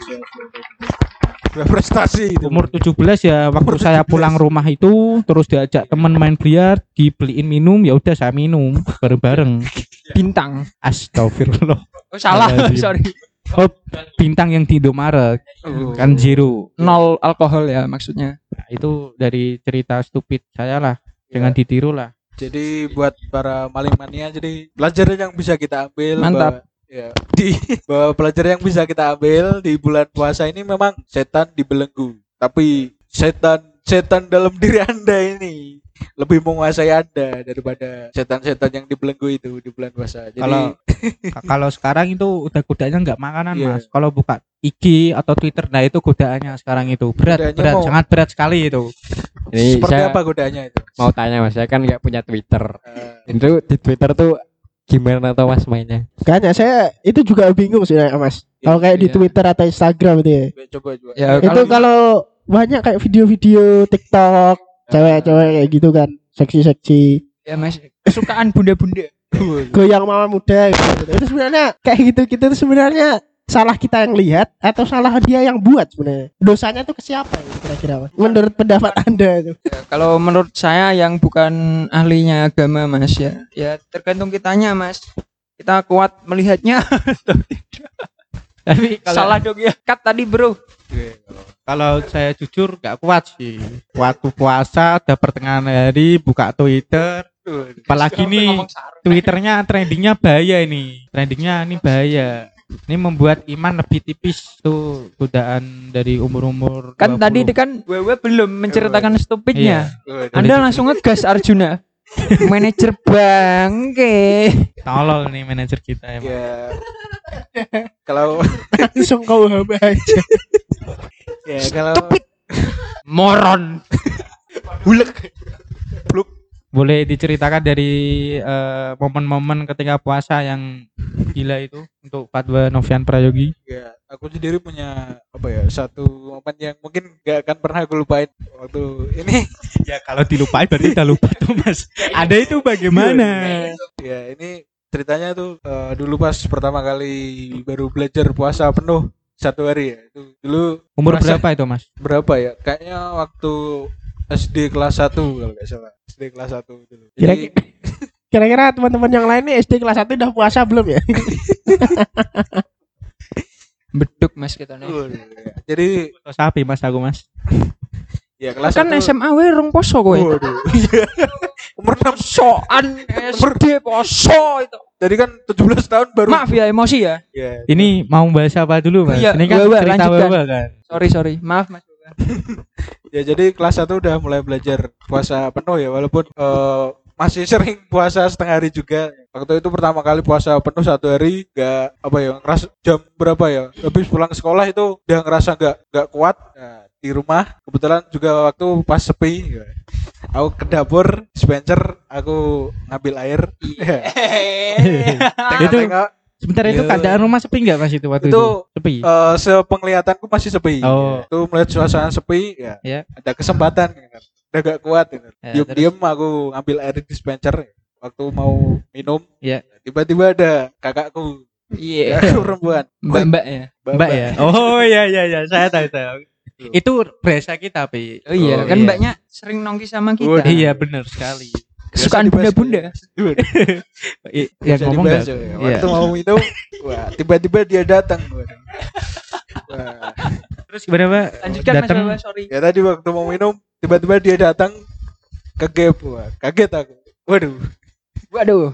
[SPEAKER 3] prestasi itu.
[SPEAKER 4] Umur 17 ya waktu
[SPEAKER 3] Umur
[SPEAKER 4] saya
[SPEAKER 3] 17.
[SPEAKER 4] pulang rumah itu terus diajak teman main biliar, dibeliin minum, ya udah saya minum bareng-bareng.
[SPEAKER 6] Bintang.
[SPEAKER 4] Astagfirullah.
[SPEAKER 6] Oh salah, sorry.
[SPEAKER 4] Oh, bintang yang di Indomaret
[SPEAKER 3] Oh.
[SPEAKER 4] kan zero.
[SPEAKER 6] Nol alkohol ya maksudnya.
[SPEAKER 4] Nah, itu dari cerita stupid saya lah. Jangan
[SPEAKER 3] Ya.
[SPEAKER 4] ditiru lah.
[SPEAKER 3] Jadi buat para maling mania jadi pelajaran yang bisa kita ambil
[SPEAKER 6] Mantap.
[SPEAKER 3] Ya, di bahwa pelajaran yang bisa kita ambil di bulan puasa ini memang setan dibelenggu. Tapi setan setan dalam diri Anda ini lebih menguasai Anda daripada setan-setan yang dibelenggu itu di bulan puasa. Jadi
[SPEAKER 4] Kalau Ka- kalau sekarang itu udah godaannya nggak makanan
[SPEAKER 3] Iya.
[SPEAKER 4] mas. Kalau buka IG atau Twitter, nah itu godaannya sekarang itu berat,
[SPEAKER 3] Godaannya
[SPEAKER 4] berat,
[SPEAKER 3] mau-
[SPEAKER 4] sangat berat sekali itu.
[SPEAKER 7] Ini
[SPEAKER 3] seperti
[SPEAKER 7] saya
[SPEAKER 3] apa godaannya itu?
[SPEAKER 7] mau tanya mas, saya kan nggak punya Twitter.
[SPEAKER 3] Eh,
[SPEAKER 7] Itu di Twitter tuh gimana tuh mas mainnya?
[SPEAKER 5] Kayaknya saya itu juga bingung sih Mas. Kalau kayak di
[SPEAKER 3] Iya.
[SPEAKER 5] Twitter atau Instagram itu ya.
[SPEAKER 3] coba coba.
[SPEAKER 6] Ya,
[SPEAKER 5] itu
[SPEAKER 6] kalau-
[SPEAKER 5] kalau banyak kayak video-video TikTok cewek-cewek kayak gitu kan seksi-seksi
[SPEAKER 6] Ya mas, kesukaan bunda-bunda.
[SPEAKER 5] goyang mama muda gitu. itu sebenarnya kayak gitu gitu itu sebenarnya salah kita yang lihat atau salah dia yang buat sebenarnya dosanya tuh ke siapa ya, kira-kira menurut pendapat anda itu
[SPEAKER 6] Ya, kalau menurut saya yang bukan ahlinya agama mas ya, ya tergantung kitanya mas. Kita kuat melihatnya.
[SPEAKER 4] Tapi kalau
[SPEAKER 6] Salah dong ya. Cut tadi bro.
[SPEAKER 4] kalau saya jujur nggak kuat sih. Waktu puasa udah pertengahan hari buka Twitter, apalagi nih Twitternya trendingnya bahaya ini. Trendingnya ini bahaya. Ini membuat iman lebih tipis tuh godaan dari umur-umur
[SPEAKER 6] Kan
[SPEAKER 4] 20.
[SPEAKER 6] tadi itu kan wewe belum menceritakan stupidnya.
[SPEAKER 4] Iya.
[SPEAKER 6] Anda langsung ngegas Arjuna. Manajer bangke.
[SPEAKER 4] tolol nih manajer kita emang.
[SPEAKER 3] Ya. Kalau
[SPEAKER 5] langsung kau hamba aja
[SPEAKER 3] ya kalau
[SPEAKER 6] Moron.
[SPEAKER 4] Boleh diceritakan dari eh, momen-momen ketika puasa yang gila itu untuk Fatwa Novian Prayogi?
[SPEAKER 3] ya aku sendiri punya apa ya satu momen yang mungkin gak akan pernah aku lupain waktu ini
[SPEAKER 4] Ya kalau dilupain berarti udah lupa tuh Mas. Ada itu bagaimana?
[SPEAKER 3] ya ini ceritanya tuh eh, dulu pas pertama kali baru belajar puasa penuh satu hari ya itu dulu
[SPEAKER 4] Umur berapa itu Mas?
[SPEAKER 3] berapa ya kayaknya waktu SD kelas 1 kalau nggak salah SD kelas 1 dulu
[SPEAKER 5] Kira- kira-kira teman-teman yang lain nih SD kelas 1 udah puasa belum ya
[SPEAKER 6] Beduk mas kita nih.
[SPEAKER 3] Waduh, ya. jadi
[SPEAKER 4] sapi Mas aku Mas.
[SPEAKER 3] ya kelas
[SPEAKER 6] Kan
[SPEAKER 3] 1
[SPEAKER 6] SMA we rong poso kowe.
[SPEAKER 3] Iya. Umur 6
[SPEAKER 6] Soan SD poso itu.
[SPEAKER 3] Jadi kan 17 tahun baru
[SPEAKER 6] Maaf ya emosi ya.
[SPEAKER 3] Ya,
[SPEAKER 4] Ini mau bahas apa dulu Mas?
[SPEAKER 6] Iya,
[SPEAKER 4] Ini kan
[SPEAKER 6] Wawa,
[SPEAKER 4] cerita. Wawa kan.
[SPEAKER 6] Sorry sorry. Maaf mas.
[SPEAKER 3] Ya jadi kelas 1 udah mulai belajar puasa penuh ya walaupun eh, masih sering puasa setengah hari juga. Waktu itu pertama kali puasa penuh satu hari nggak apa ya ngerasa jam berapa ya habis pulang sekolah itu udah ngerasa nggak nggak kuat Nah, di rumah kebetulan juga waktu pas sepi ya. aku ke dapur dispenser aku ngambil air
[SPEAKER 4] Itu
[SPEAKER 3] Tengok-tengok,
[SPEAKER 4] sebentar itu
[SPEAKER 3] Iya.
[SPEAKER 4] keadaan rumah sepi nggak Mas itu waktu itu?
[SPEAKER 3] Itu,
[SPEAKER 4] Sepi.
[SPEAKER 3] eh, sepenglihatanku masih sepi
[SPEAKER 4] Oh.
[SPEAKER 3] itu melihat suasana sepi ya
[SPEAKER 4] Ya.
[SPEAKER 3] ada kesempatan gitu. udah gak kuat gitu.
[SPEAKER 4] Ya,
[SPEAKER 3] diem
[SPEAKER 4] terus?
[SPEAKER 3] diem aku ngambil air di dispenser waktu mau minum
[SPEAKER 4] Ya.
[SPEAKER 3] tiba-tiba ada kakakku
[SPEAKER 6] Iya.
[SPEAKER 3] kakakku perempuan
[SPEAKER 6] Mbak mbak ya.
[SPEAKER 4] Mbak ya. Oh iya iya iya saya tahu tahu. Itu berasa kita Pi.
[SPEAKER 6] Oh iya
[SPEAKER 4] Oh,
[SPEAKER 6] kan
[SPEAKER 4] iya.
[SPEAKER 6] mbaknya sering nongki sama
[SPEAKER 3] Oh,
[SPEAKER 6] kita.
[SPEAKER 4] Iya benar sekali.
[SPEAKER 6] Kesukaan bunda-bunda.
[SPEAKER 3] Waduh,
[SPEAKER 4] I-
[SPEAKER 3] bisa
[SPEAKER 4] Yang ngomong
[SPEAKER 3] dibahas, ya.
[SPEAKER 4] Iya.
[SPEAKER 3] waktu mau minum wah tiba-tiba dia datang
[SPEAKER 4] Terus gimana Pak?
[SPEAKER 6] Lanjutkan mas
[SPEAKER 4] Datang
[SPEAKER 6] Bawa, sorry.
[SPEAKER 3] ya tadi waktu mau minum tiba-tiba dia datang ke gap wah kaget aku waduh
[SPEAKER 6] Waduh.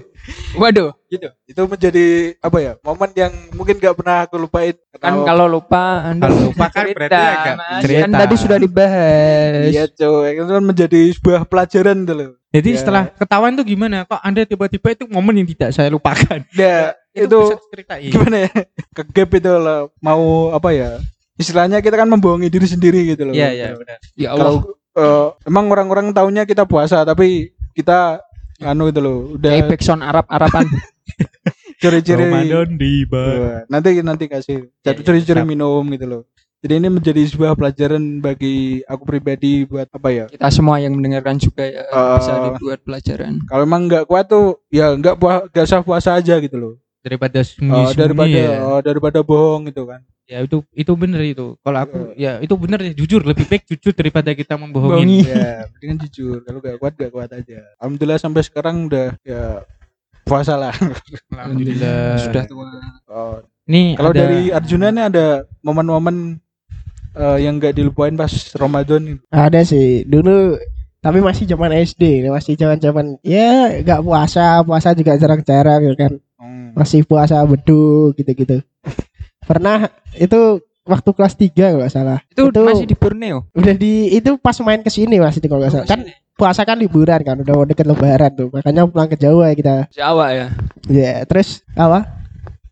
[SPEAKER 6] Waduh. Gitu.
[SPEAKER 3] itu menjadi apa ya momen yang mungkin gak pernah aku lupain
[SPEAKER 6] Kan kalau lupa Anda
[SPEAKER 4] Kalau lupa kan
[SPEAKER 6] cerita,
[SPEAKER 4] berarti agak
[SPEAKER 6] Mas.
[SPEAKER 4] cerita.
[SPEAKER 6] Kan tadi sudah dibahas.
[SPEAKER 3] Iya cuy, itu kan menjadi sebuah pelajaran tuh loh.
[SPEAKER 4] Jadi
[SPEAKER 3] Ya.
[SPEAKER 4] setelah ketahuan tuh gimana? Kok Anda tiba-tiba itu momen yang tidak saya lupakan?
[SPEAKER 3] Ya, itu,
[SPEAKER 4] bisa ceritain.
[SPEAKER 3] gimana ya? Ke gap itu loh, mau apa ya? Istilahnya kita kan membohongi diri sendiri gitu loh.
[SPEAKER 4] Iya iya benar.
[SPEAKER 6] Ya Allah.
[SPEAKER 3] Kalau eh, emang orang-orang taunya kita puasa tapi kita anu itu loh, udah
[SPEAKER 6] Kayak backsound Arab-Araban.
[SPEAKER 3] ciri-ciri
[SPEAKER 4] Ramadan tiba.
[SPEAKER 3] Wah, nanti nanti kasih
[SPEAKER 4] Ya,
[SPEAKER 3] satu
[SPEAKER 4] ya,
[SPEAKER 3] ciri-ciri
[SPEAKER 4] siap.
[SPEAKER 3] minum gitu loh. Jadi ini menjadi sebuah pelajaran bagi aku pribadi buat apa ya?
[SPEAKER 6] Kita semua yang mendengarkan juga ya
[SPEAKER 3] Eh,
[SPEAKER 6] bisa dibuat pelajaran.
[SPEAKER 3] Kalau emang nggak kuat tuh ya nggak puas, usah puasa aja gitu loh.
[SPEAKER 4] Daripada
[SPEAKER 3] Oh,
[SPEAKER 4] sembunyi-sembunyi
[SPEAKER 3] daripada
[SPEAKER 4] ya.
[SPEAKER 3] oh, daripada bohong gitu kan.
[SPEAKER 4] Ya itu itu bener itu. Kalau aku ya itu bener ya jujur lebih baik jujur daripada kita membohongin.
[SPEAKER 6] Bohongi.
[SPEAKER 3] ya mendingan jujur kalau gak kuat gak kuat aja alhamdulillah sampai sekarang udah ya puasa lah
[SPEAKER 4] Alhamdulillah.
[SPEAKER 6] Sudah tua.
[SPEAKER 3] Oh,
[SPEAKER 4] Nih
[SPEAKER 3] kalau
[SPEAKER 4] ada-
[SPEAKER 3] dari Arjuna nih ada momen-momen eh, yang gak dilupain pas Ramadan ini
[SPEAKER 5] Ada sih dulu tapi masih zaman SD, masih zaman-zaman ya nggak puasa, puasa juga jarang-jarang ya kan.
[SPEAKER 3] Hmm.
[SPEAKER 5] Masih puasa beduk gitu-gitu. Pernah itu waktu kelas 3 kalau nggak salah.
[SPEAKER 6] Itu, masih di Borneo.
[SPEAKER 5] udah di itu pas main ke sini Mas itu kalau nggak salah. Kan puasa kan liburan kan udah mau deket lebaran tuh. Makanya pulang ke Jawa kita.
[SPEAKER 6] Jawa ya.
[SPEAKER 5] Ya, terus apa?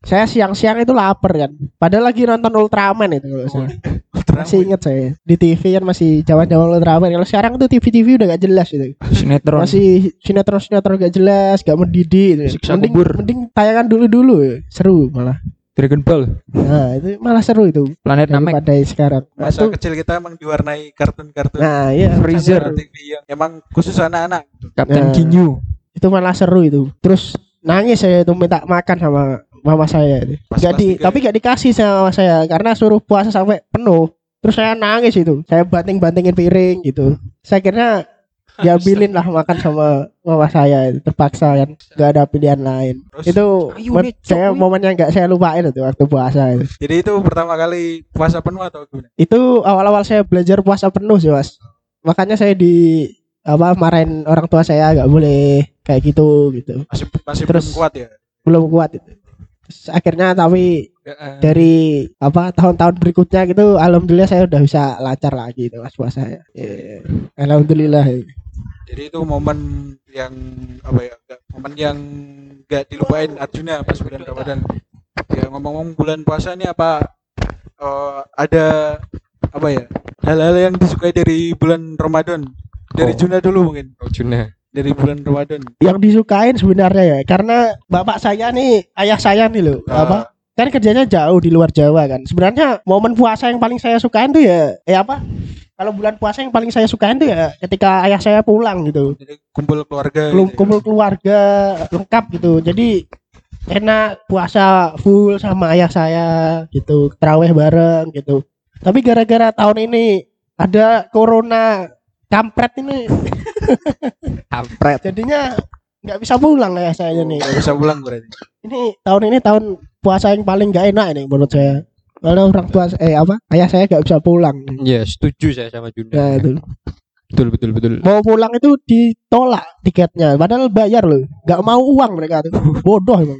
[SPEAKER 5] Saya siang-siang itu lapar kan. Padahal lagi nonton Ultraman itu kalau salah. Masih inget saya di TV kan masih zaman-zaman Ultraman. Kalau sekarang tuh TV-TV udah gak jelas itu.
[SPEAKER 6] Sinetron.
[SPEAKER 5] Masih sinetron-sinetron gak jelas, gak mendidik. itu.
[SPEAKER 6] Siksa
[SPEAKER 5] Mending,
[SPEAKER 6] kubur.
[SPEAKER 5] mending tayangan dulu-dulu, seru malah.
[SPEAKER 6] Dragon Ball.
[SPEAKER 5] Nah, itu malah seru itu
[SPEAKER 6] Planet Namek.
[SPEAKER 5] daripada sekarang.
[SPEAKER 3] masa
[SPEAKER 5] Itu-
[SPEAKER 3] kecil kita emang diwarnai kartun-kartun
[SPEAKER 5] Nah, iya.
[SPEAKER 6] Freezer.
[SPEAKER 3] TV yang emang khusus anak-anak
[SPEAKER 6] Kapten
[SPEAKER 5] Nah.
[SPEAKER 6] Ginyu.
[SPEAKER 5] itu malah seru itu terus nangis saya itu minta makan sama mama saya itu
[SPEAKER 3] Pas
[SPEAKER 5] Nggak
[SPEAKER 3] kelas
[SPEAKER 5] di,
[SPEAKER 3] tiga
[SPEAKER 5] tapi gak dikasih sama mama saya karena suruh puasa sampai penuh terus saya nangis itu saya banting bantingin piring gitu saya kira diambilin lah makan sama mama saya itu terpaksa kan. Nggak ada pilihan lain.
[SPEAKER 3] Terus,
[SPEAKER 5] itu
[SPEAKER 6] Ayo, Nek,
[SPEAKER 5] saya momen yang nggak saya lupain itu waktu puasa itu.
[SPEAKER 3] Jadi itu pertama kali puasa penuh atau gimana?
[SPEAKER 5] Itu awal-awal saya belajar puasa penuh sih mas. Makanya saya di apa marahin orang tua saya nggak boleh kayak gitu gitu.
[SPEAKER 3] Masih masih
[SPEAKER 5] Terus-
[SPEAKER 3] belum kuat ya?
[SPEAKER 5] belum kuat itu. Terus akhirnya tapi
[SPEAKER 3] Ya,
[SPEAKER 5] dari apa tahun-tahun berikutnya gitu alhamdulillah saya udah bisa lancar lagi itu mas puasa ya. Iya. Alhamdulillah.
[SPEAKER 3] jadi itu momen yang apa ya momen yang gak dilupain Arjuna pas bulan Ramadan ya ngomong-ngomong bulan puasa ini apa eh, ada apa ya hal-hal yang disukai dari bulan Ramadan dari
[SPEAKER 7] Oh.
[SPEAKER 3] Juna dulu mungkin
[SPEAKER 7] Oh, Juna.
[SPEAKER 3] Dari bulan Ramadan
[SPEAKER 5] Yang disukain sebenarnya ya karena bapak saya nih ayah saya nih loh
[SPEAKER 3] Ah.
[SPEAKER 5] apa kan kerjanya jauh di luar Jawa kan. Sebenarnya momen puasa yang paling saya sukain tuh ya eh apa? Kalau bulan puasa yang paling saya sukain tuh ya ketika ayah saya pulang gitu.
[SPEAKER 3] jadi kumpul keluarga gitu ya.
[SPEAKER 5] kumpul keluarga lengkap gitu. Jadi enak puasa full sama ayah saya gitu, terawih bareng gitu. Tapi gara-gara tahun ini ada corona kampret ini
[SPEAKER 7] Kampret.
[SPEAKER 5] jadinya nggak bisa pulang ayah saya nih.
[SPEAKER 3] Nggak bisa pulang berarti
[SPEAKER 5] Ini tahun ini tahun puasa yang paling gak enak ini menurut saya. Kalau orang tua eh apa ayah saya nggak bisa pulang.
[SPEAKER 7] Iya, setuju saya sama Juna.
[SPEAKER 5] Nah, itu.
[SPEAKER 7] Betul, betul, betul.
[SPEAKER 5] Mau pulang itu ditolak tiketnya, padahal bayar loh. Nggak mau uang mereka tuh. Bodoh emang.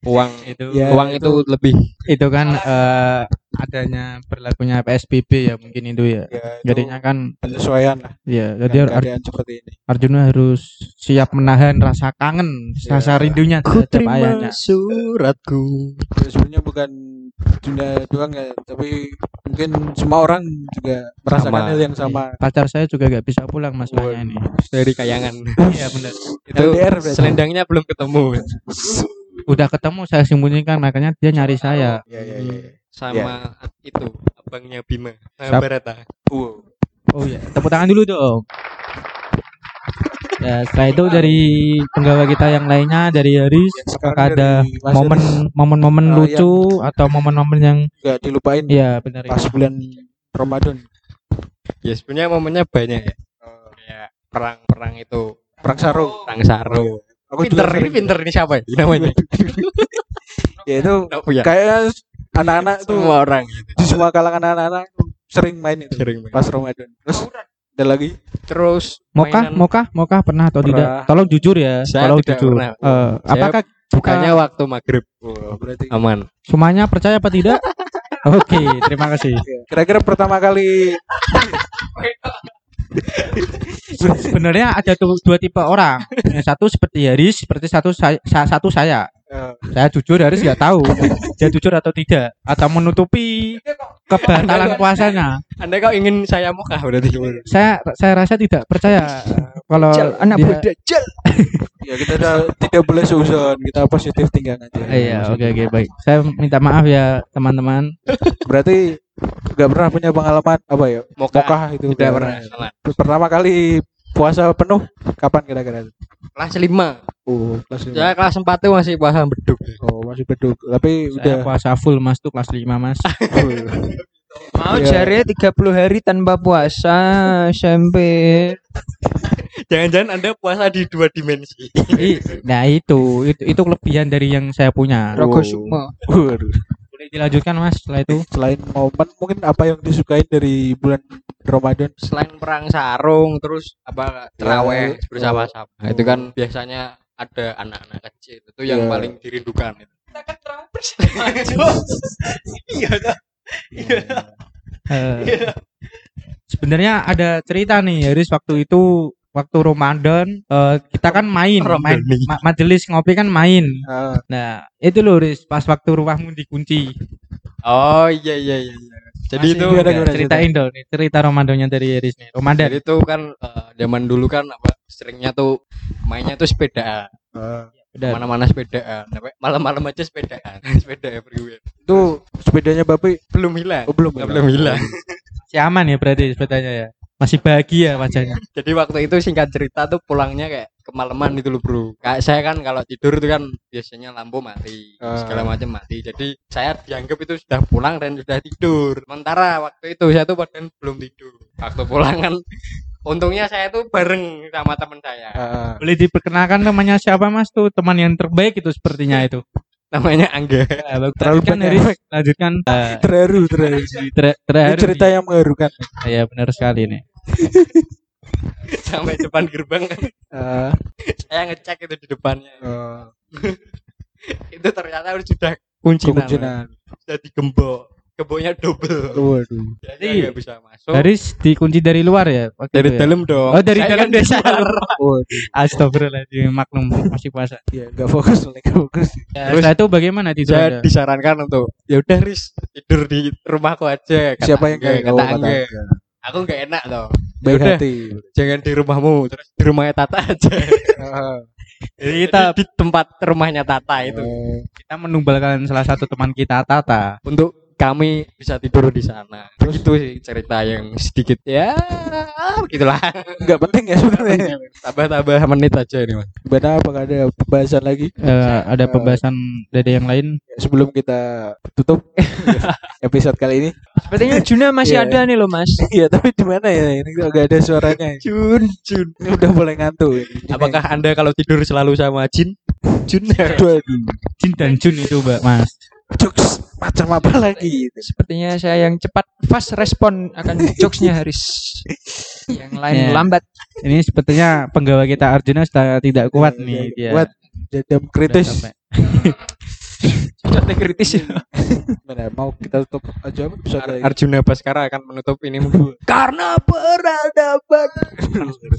[SPEAKER 7] Uang
[SPEAKER 4] itu
[SPEAKER 3] Ya,
[SPEAKER 7] uang itu, lebih
[SPEAKER 4] itu kan eh, adanya berlakunya PSBB ya mungkin itu ya.
[SPEAKER 3] ya itu
[SPEAKER 4] Jadinya kan
[SPEAKER 3] penyesuaian lah
[SPEAKER 4] ya jadi Ar-
[SPEAKER 3] seperti ini
[SPEAKER 4] Arjuna harus siap menahan rasa kangen, rasa
[SPEAKER 3] Ya.
[SPEAKER 4] rindunya
[SPEAKER 7] ku
[SPEAKER 4] terhadap ayahnya.
[SPEAKER 7] terima suratku.
[SPEAKER 3] Ya, sebenarnya bukan Juna doang ya tapi mungkin semua orang juga merasakan
[SPEAKER 7] Sama.
[SPEAKER 3] hal yang sama
[SPEAKER 4] Pacar saya juga gak bisa pulang masalahnya ini.
[SPEAKER 7] Dari kayangan.
[SPEAKER 4] Iya benar.
[SPEAKER 7] itu
[SPEAKER 3] LDR
[SPEAKER 7] selendangnya belum ketemu.
[SPEAKER 4] Udah ketemu saya sembunyikan makanya dia nyari saya.
[SPEAKER 3] ya ya ya
[SPEAKER 7] Sama itu abangnya Bima. Nah. Barata.
[SPEAKER 3] Wow.
[SPEAKER 4] Oh iya, tepuk tangan dulu dong. Ya, setelah itu dari penggawa kita yang lainnya dari Haris,
[SPEAKER 3] Sekarang
[SPEAKER 4] apakah ada momen momen-momen
[SPEAKER 3] Eh,
[SPEAKER 4] lucu atau momen-momen yang
[SPEAKER 3] nggak dilupain
[SPEAKER 4] iya benar ya.
[SPEAKER 3] pas bulan Ramadan
[SPEAKER 7] Ya sebenarnya momennya banyak ya. Kayak perang-perang itu,
[SPEAKER 3] perang sarung
[SPEAKER 7] perang sarung.
[SPEAKER 3] Aku
[SPEAKER 7] Pinter, ini
[SPEAKER 3] sering-
[SPEAKER 7] pinter ini siapa ya namanya?
[SPEAKER 3] ya itu
[SPEAKER 7] Oh iya.
[SPEAKER 3] kayak anak-anak tuh
[SPEAKER 7] Semua orang gitu.
[SPEAKER 3] di semua kalangan anak-anak sering main itu
[SPEAKER 7] Sering main.
[SPEAKER 3] pas Ramadan terus ada lagi
[SPEAKER 7] Terus
[SPEAKER 4] Mokah,
[SPEAKER 7] mainan-
[SPEAKER 4] mokah, mokah pernah atau
[SPEAKER 3] Pernah.
[SPEAKER 4] tidak? Tolong jujur ya.
[SPEAKER 7] Saya
[SPEAKER 4] Tolong
[SPEAKER 7] tidak
[SPEAKER 4] jujur.
[SPEAKER 7] pernah.
[SPEAKER 4] Eh,
[SPEAKER 7] Saya
[SPEAKER 4] apakah
[SPEAKER 7] bukannya waktu maghrib
[SPEAKER 3] oh, berarti
[SPEAKER 7] aman.
[SPEAKER 4] semuanya percaya apa tidak? Oke, terima kasih.
[SPEAKER 3] kira-kira pertama kali
[SPEAKER 4] Sebenarnya ada tuh dua tipe orang. Yang satu seperti Haris, seperti satu saya, sa- satu saya.
[SPEAKER 3] eh,
[SPEAKER 4] Saya jujur Haris nggak tahu dia jujur atau tidak atau menutupi kebatalan puasanya.
[SPEAKER 7] Anda kok ingin saya berarti gimana?
[SPEAKER 4] Saya saya rasa tidak percaya kalau
[SPEAKER 7] anak
[SPEAKER 4] dia-
[SPEAKER 7] muda jal.
[SPEAKER 3] ya kita udah- tidak boleh seuzon kita positif tinggal aja
[SPEAKER 4] Iya, oke oke baik. Saya minta maaf ya teman-teman.
[SPEAKER 3] berarti nggak pernah punya pengalaman apa ya
[SPEAKER 7] Mokah.
[SPEAKER 3] Mokah itu
[SPEAKER 7] Tidak pernah. Salah.
[SPEAKER 3] pertama kali puasa penuh kapan kira-kira
[SPEAKER 7] Kelas lima.
[SPEAKER 3] Oh, kelas lima.
[SPEAKER 7] Saya kelas 4 tuh masih puasa beduk.
[SPEAKER 3] Oh, masih beduk. Tapi
[SPEAKER 4] Saya
[SPEAKER 3] udah
[SPEAKER 4] puasa full mas tuh kelas 5 mas.
[SPEAKER 6] Mau
[SPEAKER 3] Iya.
[SPEAKER 6] jari 30 hari tanpa puasa SMP.
[SPEAKER 7] Jangan-jangan Anda puasa di dua dimensi.
[SPEAKER 4] Nah itu, itu itu kelebihan dari yang saya punya.
[SPEAKER 6] Rogo Sukmo.
[SPEAKER 4] Boleh dilanjutkan mas setelah itu.
[SPEAKER 3] Selain momen mungkin apa yang disukai dari bulan Ramadan?
[SPEAKER 7] Selain perang sarung terus apa terawih
[SPEAKER 3] Ya,
[SPEAKER 7] bersama-sama. Nah, itu kan biasanya ada anak-anak kecil itu yang
[SPEAKER 3] Ya.
[SPEAKER 7] paling dirindukan itu.
[SPEAKER 4] Eh, sebenarnya ada cerita nih Haris waktu itu waktu Ramadan eh, kita kan main, main ma- majelis ngopi kan main.
[SPEAKER 3] Ah,
[SPEAKER 4] Nah itu loh Haris pas waktu rumahmu dikunci.
[SPEAKER 7] Oh iya iya iya. iya. Jadi
[SPEAKER 4] Masih
[SPEAKER 7] itu
[SPEAKER 3] gimana, gimana
[SPEAKER 4] ceritain dong nih cerita Ramadannya dari Haris nih. Ramadan.
[SPEAKER 7] Jadi itu kan eh, zaman dulu kan apa seringnya tuh mainnya tuh sepedaan.
[SPEAKER 3] ah.
[SPEAKER 4] Benar.
[SPEAKER 7] Mana-mana sepedaan. Sampai Malam-malam aja sepedaan. Sepeda everywhere.
[SPEAKER 3] Itu sepedanya Bapak
[SPEAKER 7] Belum hilang.
[SPEAKER 3] oh, belum
[SPEAKER 7] Belum hilang.
[SPEAKER 4] Masih aman ya berarti sepedanya ya. Masih bahagia wajahnya.
[SPEAKER 7] Jadi waktu itu singkat cerita tuh pulangnya kayak kemalaman itu loh bro. Kayak saya kan kalau tidur itu kan biasanya lampu mati,
[SPEAKER 3] Ah.
[SPEAKER 7] segala macam mati. Jadi saya dianggap itu sudah pulang dan sudah tidur. Sementara waktu itu saya tuh padahal belum tidur. Waktu pulang kan untungnya saya tuh bareng sama teman saya.
[SPEAKER 3] Ah,
[SPEAKER 4] Boleh diperkenalkan namanya siapa mas tuh teman yang terbaik itu sepertinya itu.
[SPEAKER 7] Namanya Angga.
[SPEAKER 4] Ya, bagus.
[SPEAKER 3] Terlalu
[SPEAKER 4] lanjutkan
[SPEAKER 3] banyak
[SPEAKER 4] Haris. Lanjutkan.
[SPEAKER 3] Terharu, terharu.
[SPEAKER 4] terharu
[SPEAKER 3] cerita yang mengharukan.
[SPEAKER 4] Iya benar sekali nih.
[SPEAKER 7] Sampai depan gerbang kan
[SPEAKER 3] Ah,
[SPEAKER 7] saya ngecek itu di depannya.
[SPEAKER 3] ah,
[SPEAKER 7] Itu ternyata sudah kuncinan.
[SPEAKER 3] kekuncinan.
[SPEAKER 7] Sudah digembok. Gemboknya double.
[SPEAKER 3] Waduh.
[SPEAKER 7] Jadi nggak bisa masuk.
[SPEAKER 4] Haris dikunci dari luar ya? waktu
[SPEAKER 7] dari
[SPEAKER 4] ya?
[SPEAKER 7] dalam dong.
[SPEAKER 4] Oh dari
[SPEAKER 7] Saya
[SPEAKER 4] dalam
[SPEAKER 7] kan
[SPEAKER 4] desa. Astagfirullahaladzim maklum masih puasa.
[SPEAKER 3] Ya, enggak fokus, enggak fokus.
[SPEAKER 4] Ya,
[SPEAKER 7] Terus
[SPEAKER 4] setelah itu bagaimana tidur
[SPEAKER 7] saya
[SPEAKER 4] Anda?
[SPEAKER 7] disarankan untuk ya udah Riz tidur di rumahku aja. Kata
[SPEAKER 3] Siapa yang kayak
[SPEAKER 7] kata Angga. Aku nggak enak toh.
[SPEAKER 3] Baik
[SPEAKER 7] Yaudah.
[SPEAKER 3] hati.
[SPEAKER 7] Jangan di rumahmu, terus di rumahnya Tata aja. Jadi kita di tempat rumahnya Tata itu
[SPEAKER 3] oh,
[SPEAKER 4] Kita menumbalkan salah satu teman kita Tata.
[SPEAKER 7] untuk kami bisa tidur di sana. Terus itu sih cerita yang sedikit ya begitulah.
[SPEAKER 3] enggak penting ya sebenarnya.
[SPEAKER 7] Tambah-tambah menit aja ini mas.
[SPEAKER 3] Gimana apakah ada pembahasan lagi
[SPEAKER 4] Eh, ada pembahasan dari yang lain?
[SPEAKER 3] sebelum kita tutup episode kali ini?
[SPEAKER 6] Sepertinya Juna masih
[SPEAKER 3] Iya.
[SPEAKER 6] ada nih loh mas.
[SPEAKER 3] Iya, tapi di mana ya? Ini enggak ada suaranya.
[SPEAKER 7] Jun, Jun.
[SPEAKER 3] Ini udah mulai ngantuk. ini.
[SPEAKER 7] Apakah anda kalau tidur selalu sama Jin? Jun.
[SPEAKER 4] Jin dan Jun itu mbak mas.
[SPEAKER 3] jokes macam apa lagi?
[SPEAKER 6] Sepertinya saya yang cepat fast respon akan jokesnya Haris. Yang lain
[SPEAKER 4] Ya.
[SPEAKER 6] lambat.
[SPEAKER 4] Ini sepertinya penggawa kita Arjuna sudah tidak kuat
[SPEAKER 3] Iya,
[SPEAKER 4] nih dia.
[SPEAKER 3] Kuat. Jadam
[SPEAKER 4] Sudah
[SPEAKER 3] kritis.
[SPEAKER 6] Sudah kritis ya.
[SPEAKER 3] Mana mau kita tutup aja kali ini?
[SPEAKER 7] Arjuna Baskara akan menutup ini. Karena peradaban.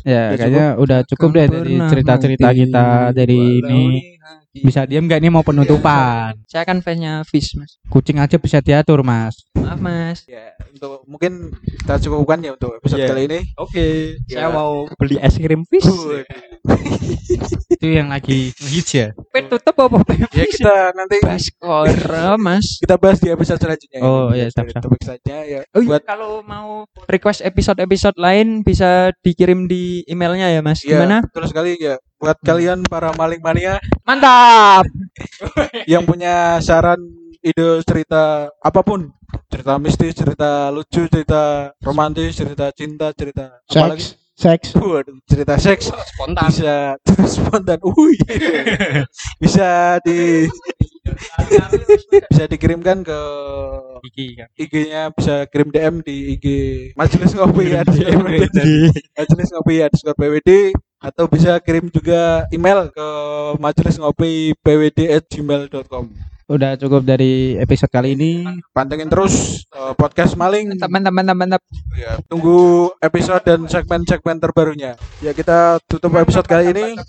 [SPEAKER 4] Ya kayaknya udah cukup deh dari cerita-cerita kita dari ini. Bisa diam nggak ini mau penutupan?
[SPEAKER 6] Saya kan fansnya Fish mas.
[SPEAKER 4] Kucing aja bisa diatur mas.
[SPEAKER 6] Maaf mas.
[SPEAKER 3] Ya, untuk mungkin kita cukupkan ya untuk episode
[SPEAKER 7] Iya.
[SPEAKER 3] kali ini.
[SPEAKER 7] Oke,
[SPEAKER 3] Ya.
[SPEAKER 7] saya mau beli es krim fish.
[SPEAKER 4] Itu yang lagi ngehits ya.
[SPEAKER 6] Pe tutup apa?
[SPEAKER 3] Ya kita nanti
[SPEAKER 6] Baskor mas.
[SPEAKER 3] kita bahas di episode selanjutnya. ya.
[SPEAKER 4] Oh, iya, siap, siap.
[SPEAKER 3] Topik saja ya.
[SPEAKER 6] Oh iya,
[SPEAKER 3] Buat
[SPEAKER 6] kalau mau request episode-episode lain bisa dikirim di emailnya ya mas.
[SPEAKER 3] ya,
[SPEAKER 6] Gimana?
[SPEAKER 3] Terus sekali ya buat kalian para maling mania
[SPEAKER 6] Mantap.
[SPEAKER 3] yang punya saran ide cerita apa pun cerita mistis cerita lucu cerita romantis cerita cinta cerita apa lagi
[SPEAKER 5] Seks, seks.
[SPEAKER 3] Waduh, cerita seks
[SPEAKER 7] Spontan.
[SPEAKER 3] bisa cerita spontan Uy. bisa di bisa dikirimkan ke
[SPEAKER 4] kan.
[SPEAKER 3] IG-nya bisa kirim DM di IG Majelis Ngopi ya Majelis Ngopi ya PWD atau bisa kirim juga email ke majelis ngopi pwd@gmail.com.
[SPEAKER 4] Udah cukup dari episode kali ini.
[SPEAKER 3] Pantengin terus eh, podcast maling.
[SPEAKER 6] Mantap mantap.
[SPEAKER 3] Ya, tunggu episode dan segmen-segmen terbarunya. Ya kita tutup episode kali ini.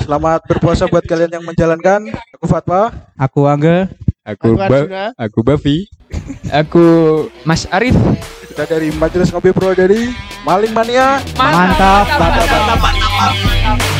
[SPEAKER 3] Selamat berpuasa buat kalian yang menjalankan. Aku Fatwa.
[SPEAKER 4] Aku Angga.
[SPEAKER 7] Aku
[SPEAKER 5] Aku
[SPEAKER 7] ba aku Bavi.
[SPEAKER 6] Aku Mas Arif.
[SPEAKER 3] Kita dari Majelis Ngopi Pro dari Maling Mania.
[SPEAKER 4] Mantap.
[SPEAKER 6] mantap, mantap, mantap.